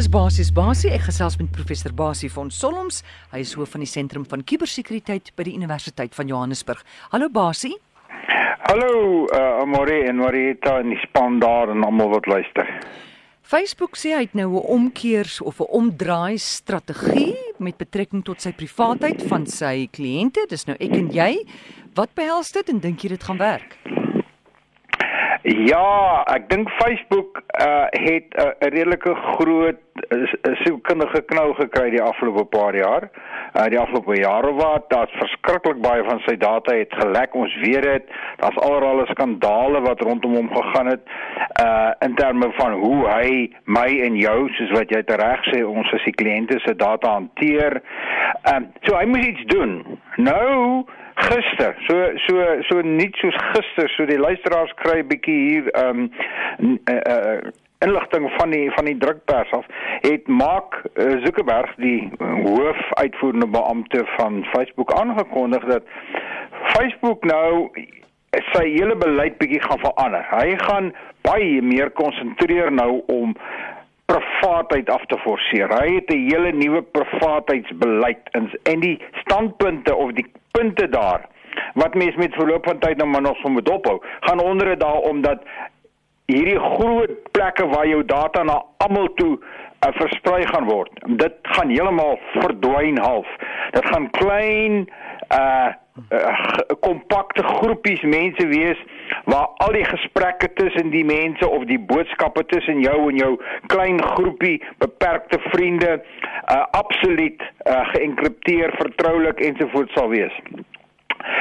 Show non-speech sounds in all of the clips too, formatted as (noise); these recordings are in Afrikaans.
Dis basies basie. Ek gesels met professor Basie van Solms. Hy is hoof van die sentrum van kubersekuriteit by die Universiteit van Johannesburg. Hallo Basie. Hallo uh, Amore en Marita en die span daar en almal wat luister. Facebook sê hy het nou 'n omkeers of 'n omdraai strategie met betrekking tot sy privaatheid van sy kliënte. Dis nou ek en jy. Wat behels dit en dink jy dit gaan werk? Ja, ek dink Facebook uh het 'n uh, redelike groot uh, sielkundige knou gekry die afgelope paar jaar. Uh die afgelope jare wat daar's verskriklik baie van sy data het gelek. Ons weet dit. Daar's allerlei skandale wat rondom hom gegaan het uh in terme van hoe hy my en jou soos wat jy reg sê ons as die kliënte se data hanteer. Ehm uh, so hy moet iets doen. Nou gister so so so nie soos gister so die luisteraars kry bietjie hier ehm um, uh, uh, inligting van die van die drukpers af het Mark uh, Zuckerberg die hoof uitvoerende beampte van Facebook aangekondig dat Facebook nou sy hele beleid bietjie gaan verander. Hy gaan baie meer konsentreer nou om privaatheid af te forceer. Hy het 'n hele nuwe privaatheidsbeleid in en die standpunte of die punte daar wat mense met verloop van tyd nou maar nog van moet ophou, gaan onder dit daarom dat hierdie groot plekke waar jou data na almal toe uh, versprei gaan word. Dit gaan heeltemal verdwyn half. Dit gaan klein uh kompakte uh, groepies mense wees waar al die gesprekke tussen die mense of die boodskappe tussen jou en jou klein groepie beperkte vriende uh absoluut uh, geënkripteer, vertroulik ensovoorts sal wees.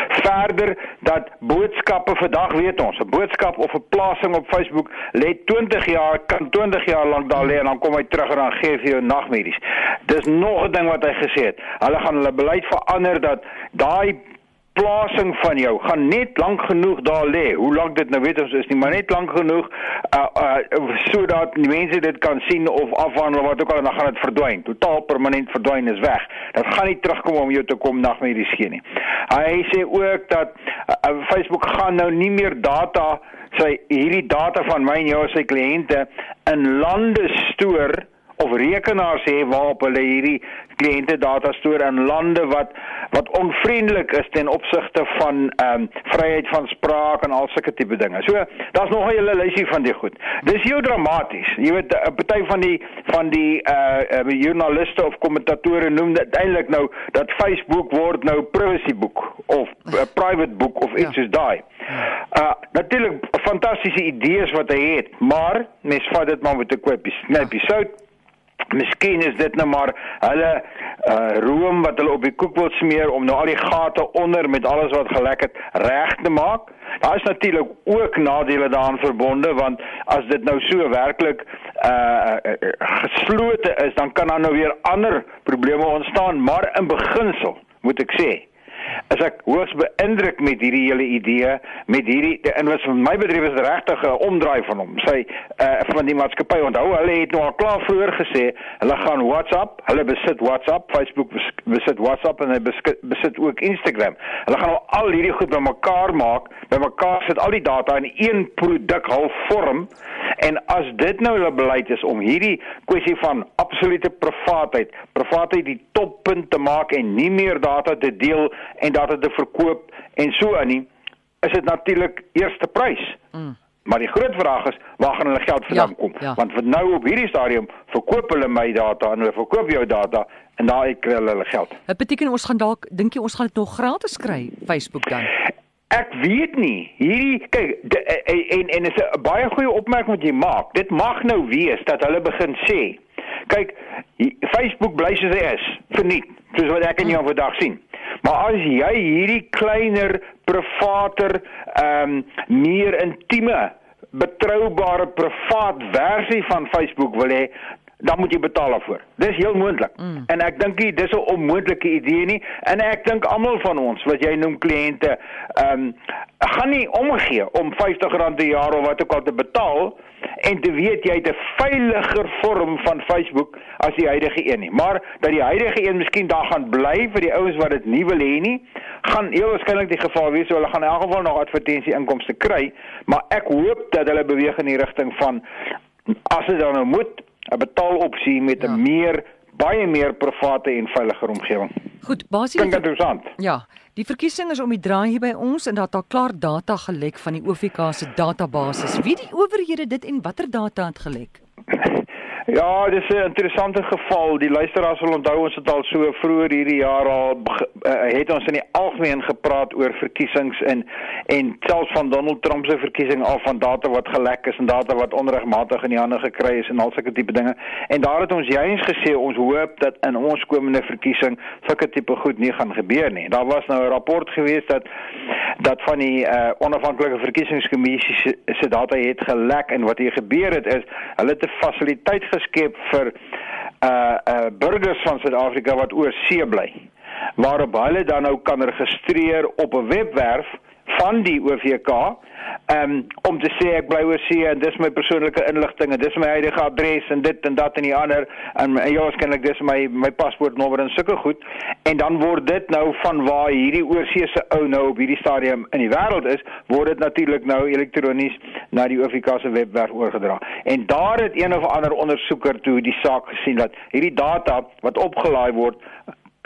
Verder dat boodskappe vandag weet ons, 'n boodskap of 'n plasing op Facebook lê 20 jaar kan 20 jaar lank daar lê en dan kom hy terug en dan gee vir jou nagmerries. Dis nog 'n ding wat hy gesê het. Hulle gaan hulle beleid verander dat daai plasing van jou gaan net lank genoeg daar lê. Hoe lank dit nou weet ons is nie, maar net lank genoeg uh uh sodat die mense dit kan sien of afhandel wat ook al en dan gaan dit verdwyn. Totaal permanent verdwyn is weg. Dit gaan nie terugkom om jou te kom nagmerries gee nie. Hy sê ook dat uh, Facebook gaan nou nie meer data sy hierdie data van my en jou as sy kliënte in lande stoor of rekenaars hê waarop hulle hierdie kliënte data stoor in lande wat wat onvriendelik is ten opsigte van ehm um, vryheid van spraak en al sulke tipe dinge. So daar's nog 'n hele lysie van die goed. Dis heel dramaties. Jy weet 'n party van die van die uh, uh joernaliste of kommentatore noem dit eintlik nou dat Facebook word nou privacy boek of 'n uh, private boek of iets ja. soos daai. Uh natuurlik fantastiese idees wat hy het, maar mens vat dit maar met 'n kwypie, knypie sout. Miskien is dit nou maar hulle uh room wat hulle op die koek wil smeer om nou al die gate onder met alles wat gelek het reg te maak. Daar is natuurlik ook nadele daaraan verbonde want as dit nou so werklik uh geslote is, dan kan daar nou weer ander probleme ontstaan, maar in beginsel moet ek sê as ek hoogs beïndruk met hierdie hele idee met hierdie en wat vir my betref is regtig 'n omdraai van hom. Sy uh, van die maatskappy onthou hulle het nou al klaar vroeër gesê hulle gaan WhatsApp hulle besit WhatsApp Facebook besit WhatsApp en hulle besit ook Instagram. Hulle gaan nou al hierdie goed bymekaar maak bymekaar sit al die data in een produk half vorm en as dit nou hulle beleid is om hierdie kwessie van absolute privaatheid privaatheid die toppunt te maak en nie meer data te deel en data te verkoop en so aan nie, is dit natuurlik eerste prys. Mm. Maar die groot vraag is, waar gaan hulle geld vandaan ja, kom? Ja. Want vir nou op hierdie stadium verkoop hulle my data en hulle verkoop jou data en daar kry hulle hulle geld. Dit beteken ons gaan dalk dink jy ons gaan dit nog gratis kry Facebook dan? Ek weet nie. Hierdie kyk en en, en is 'n baie goeie opmerking wat jy maak. Dit mag nou wees dat hulle begin sê. Kyk, Facebook bly soos hy is, verniet, soos wat ek en jou vandag sien. Maar as jy hierdie kleiner, privater, ehm um, meer intieme, betroubare privaat versie van Facebook wil hê, dan moet jy betaal daarvoor. Dis heel moontlik. Mm. En ek dink nie dis 'n onmoontlike idee nie en ek dink almal van ons wat jy noem kliënte, ehm um, gaan nie omgee om R50 'n jaar of wat ook al te betaal en te weet jy het 'n veiliger vorm van Facebook as die huidige een nie. Maar dat die huidige een miskien daar gaan bly vir die ouens wat dit nie wil hê nie, gaan heel waarskynlik die geval wees. So hulle gaan in elk geval nog advertensie inkomste kry, maar ek hoop dat hulle beweeg in die rigting van as dit dan nou moet 'n betaalopsie met 'n ja. meer baie meer private en veiliger omgewing. Goed, basies Klink interessant. Ja, die verkiesing is om die draai hier by ons en dat daar klaar data gelek van die OVK se database. Wie die owerhede dit en watter data het gelek? (laughs) Ja, dis 'n interessante geval. Die luisteraars sal onthou ons het al so vroeër hierdie jaar al uh, het ons in die algemeen gepraat oor verkiesings en en selfs van Donald Trump se verkiesing af van data wat gelek is en data wat onregmatig in die hande gekry is en al sulke tipe dinge. En daar het ons juis gesê ons hoop dat in ons komende verkiesing sulke tipe goed nie gaan gebeur nie. Daar was nou 'n rapport gewees dat dat van die uh, onafhanklike verkiesingskommissie se, data het gelek en wat hier gebeur het is hulle 'n fasiliteit geskep vir uh uh burgers van Suid-Afrika wat oor see bly waarop hulle dan nou kan registreer op 'n webwerf van die OVK um, om te sê ek bly oor see en dis my persoonlike inligting en dis my huidige adres en dit en dat en die ander. En, en ja waarskynlik dis my my paspoortnommer en sulke goed. En dan word dit nou van waar hierdie oorseese ou nou op hierdie stadium in die wêreld is word dit natuurlik nou elektronies na die OVK se webwerf oorgedra. En daar het een of ander ondersoeker toe die saak gesien dat hierdie data wat opgelaai word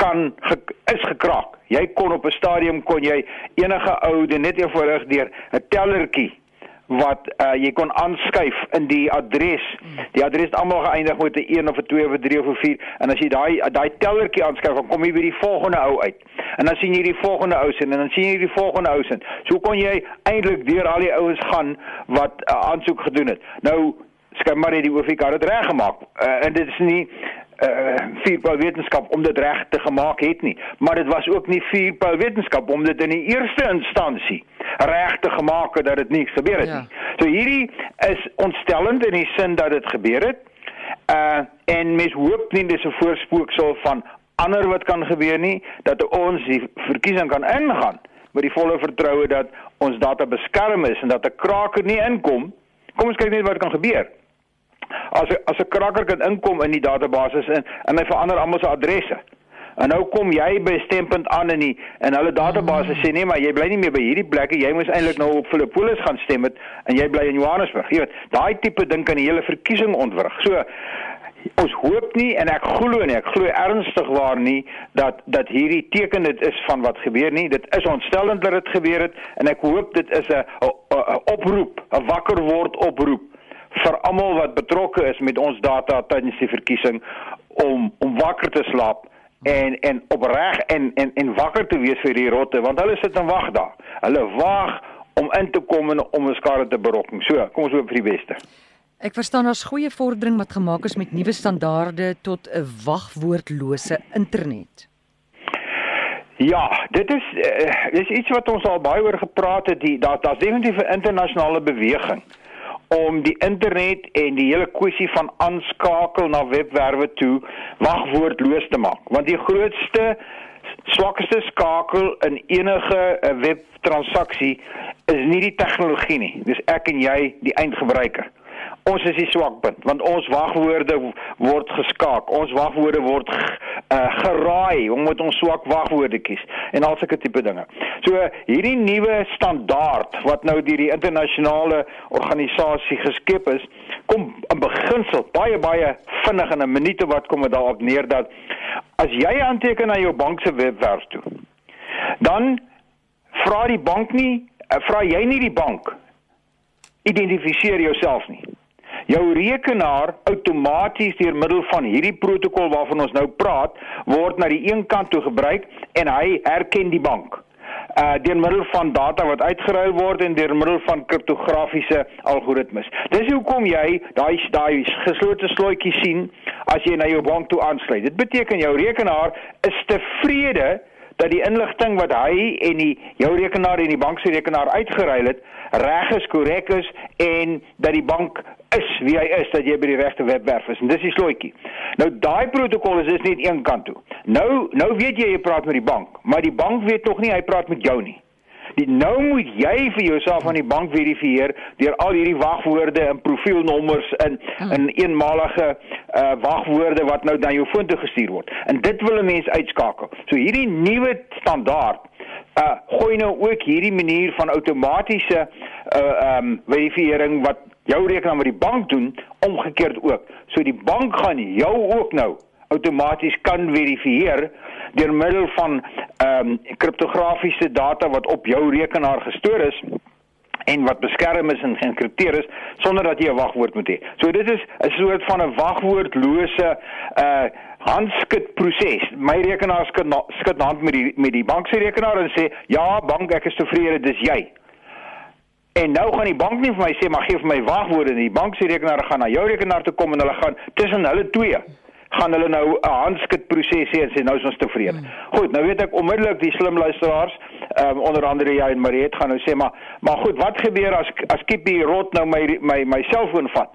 kan ge, is gekraak. Jy kon op 'n stadium kon jy enige ou net eenvoudig deur 'n tellertjie wat uh, jy kon aanskuif in die adres. Die adres het almal geëindig met 'n 1 of 'n 2 of 'n 3 of 'n 4 en as jy daai daai tellertjie aanskuif, dan kom jy by die volgende ou uit. En dan sien jy die volgende ou sien en dan sien jy die volgende ou sien. So kon jy eintlik deur al die ouens gaan wat uh, aansoek gedoen het. Nou skyn maar net die OFK het reg gemaak. Uh, en dit is nie uh vierpaal wetenskap om dit reg te gemaak het nie. Maar dit was ook nie vierpaal wetenskap om dit in die eerste instansie reg te gemaak het dat dit nie gebeur het ja. nie. So hierdie is ontstellend in die sin dat dit gebeur het. Uh en mens hoop nie dis 'n voorspooksel van ander wat kan gebeur nie dat ons die verkiesing kan ingaan met die volle vertroue dat ons data beskerm is en dat 'n kraker nie inkom. Kom ons kyk net wat kan gebeur as as 'n kraker kan inkom in die database en en hy verander almal se adresse. En nou kom jy by stempend aan in die in hulle database sê nee maar jy bly nie meer by hierdie plekke jy moes eintlik nou op Philippolis gaan stem het en jy bly in Johannesburg. Jy weet, daai tipe ding kan die hele verkiesing ontwrig. So ons hoop nie en ek glo nie, ek glo ernstig waar nie dat dat hierdie teken dit is van wat gebeur nie. Dit is ontstellend dat dit gebeur het en ek hoop dit is 'n oproep, 'n wakker word oproep vir almal wat betrokke is met ons data tydens die verkiesing om om wakker te slaap en en opreg en en en wakker te wees vir die rotte want hulle sit en wag daar. Hulle wag om in te kom en om 'n skade te berokken. So, kom ons hoop vir die beste. Ek verstaan daar's goeie vordering wat gemaak is met nuwe standaarde tot 'n wagwoordlose internet. Ja, dit is uh, dis iets wat ons al baie oor gepraat het. Die daar daar's definitief 'n internasionale beweging om die internet en die hele kwessie van aanskakel na webwerwe toe wagwoordloos te maak. Want die grootste swakste skakel in enige eh, webtransaksie is nie die tegnologie nie. Dis ek en jy die eindgebruiker ons is die swakpunt want ons wagwoorde word geskaak. Ons wagwoorde word uh, geraai. Om met ons swak wagwoorde kies? En al sulke tipe dinge. So hierdie nuwe standaard wat nou deur die internasionale organisasie geskep is, kom in beginsel baie baie vinnig in 'n minuut wat kom dit daarop neer dat as jy aanteken na jou bank se webwerf toe, dan vra die bank nie, uh, vra jy nie die bank identifiseer jouself nie jou rekenaar outomaties deur middel van hierdie protokol waarvan ons nou praat word na die een kant toe gebruik en hy herken die bank uh deur middel van data wat uitgeruil word en deur middel van kriptografiese algoritmes. Dis hoekom jy daai daai geslote slotjie sien as jy na jou bank toe aansluit. Dit beteken jou rekenaar is tevrede dat die inligting wat hy en die jou rekenaar en die bank se rekenaar uitgeruil het reg is, korrek is en dat die bank is wie hy is dat jy by die regte webwerf is en dis die slotjie. Nou daai protokol is dis net een kant toe. Nou nou weet jy jy praat met die bank, maar die bank weet tog nie hy praat met jou nie. Die nou moet jy vir jouself aan die bank verifieer deur al hierdie wagwoorde en profielnommers in hmm. in eenmalige uh wagwoorde wat nou na jou foon toe gestuur word. En dit wil 'n mens uitskakel. So hierdie nuwe standaard uh gooi nou ook hierdie manier van outomatiese uh um verifiering wat jou rekenaar met die bank doen, omgekeerd ook. So die bank gaan jou ook nou outomaties kan verifieer deur middel van ehm um, kriptografiese data wat op jou rekenaar gestoor is en wat beskerm is en geënkripteer is sonder dat jy 'n wagwoord moet hê. So dit is 'n soort van 'n wagwoordlose uh handskud proses. My rekenaar skud na, skud hand met die met die bank se rekenaar en sê ja, bank, ek is tevrede, dis jy. En nou gaan die bank nie vir my sê maar gee vir my wagwoorde nie. Die bank se rekenaar gaan na jou rekenaar toe kom en hulle gaan tussen hulle twee gaan hulle nou 'n handskit proses hê en sê nou is ons tevrede. Hmm. Goed, nou weet ek onmiddellik die slim luisteraars, ehm um, onder andere jy en Mariet gaan nou sê maar maar goed, wat gebeur as as Kippie rot nou my my my selfoon vat?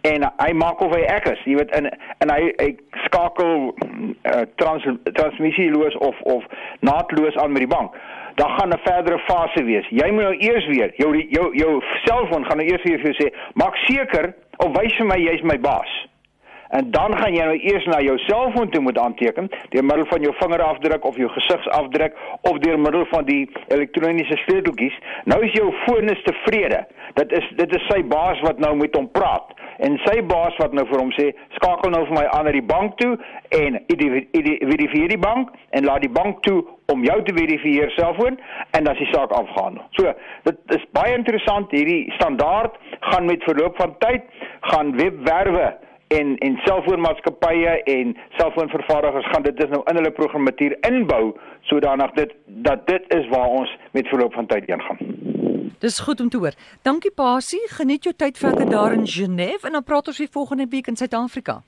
en hy maak of hy ek is jy weet en en hy hy skakel uh, trans transmissieloos of of naadloos aan met die bank dan gaan 'n verdere fase wees jy moet nou eers weer jou jou jou selfoon gaan nou eers vir jou sê maak seker of wys vir my jy's my baas En dan gaan jy nou eers na jou selfoon toe moet aanteken deur middel van jou vingerafdruk of jou gesigsafdruk of deur middel van die elektroniese sleuteltjies. Nou is jou foon is tevrede. Dit is dit is sy baas wat nou met hom praat. En sy baas wat nou vir hom sê, skakel nou vir my aan na die bank toe en verifieer die bank en laat die bank toe om jou te verifieer selfoon en dan is die saak afgehandel. So, dit is baie interessant hierdie standaard gaan met verloop van tyd gaan webwerwe en en selfoonmaatskappye en selfoonvervaardigers gaan dit is nou in hulle programmatuur inbou sodanig dit dat dit is waar ons met verloop van tyd heen gaan. Dis goed om te hoor. Dankie Pasie, geniet jou tyd verder daar in Genève en dan praat ons weer volgende week in Suid-Afrika.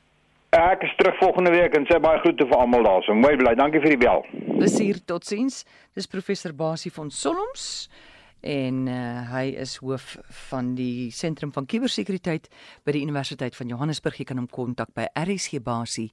Ek is terug volgende week en sê baie groete vir almal daar. So mooi bly. Dankie vir die bel. Plesier, totsiens. Dis professor Basie van Solms en uh, hy is hoof van die sentrum van kubersekuriteit by die Universiteit van Johannesburg. Jy kan hom kontak by rsgbasie.co.za.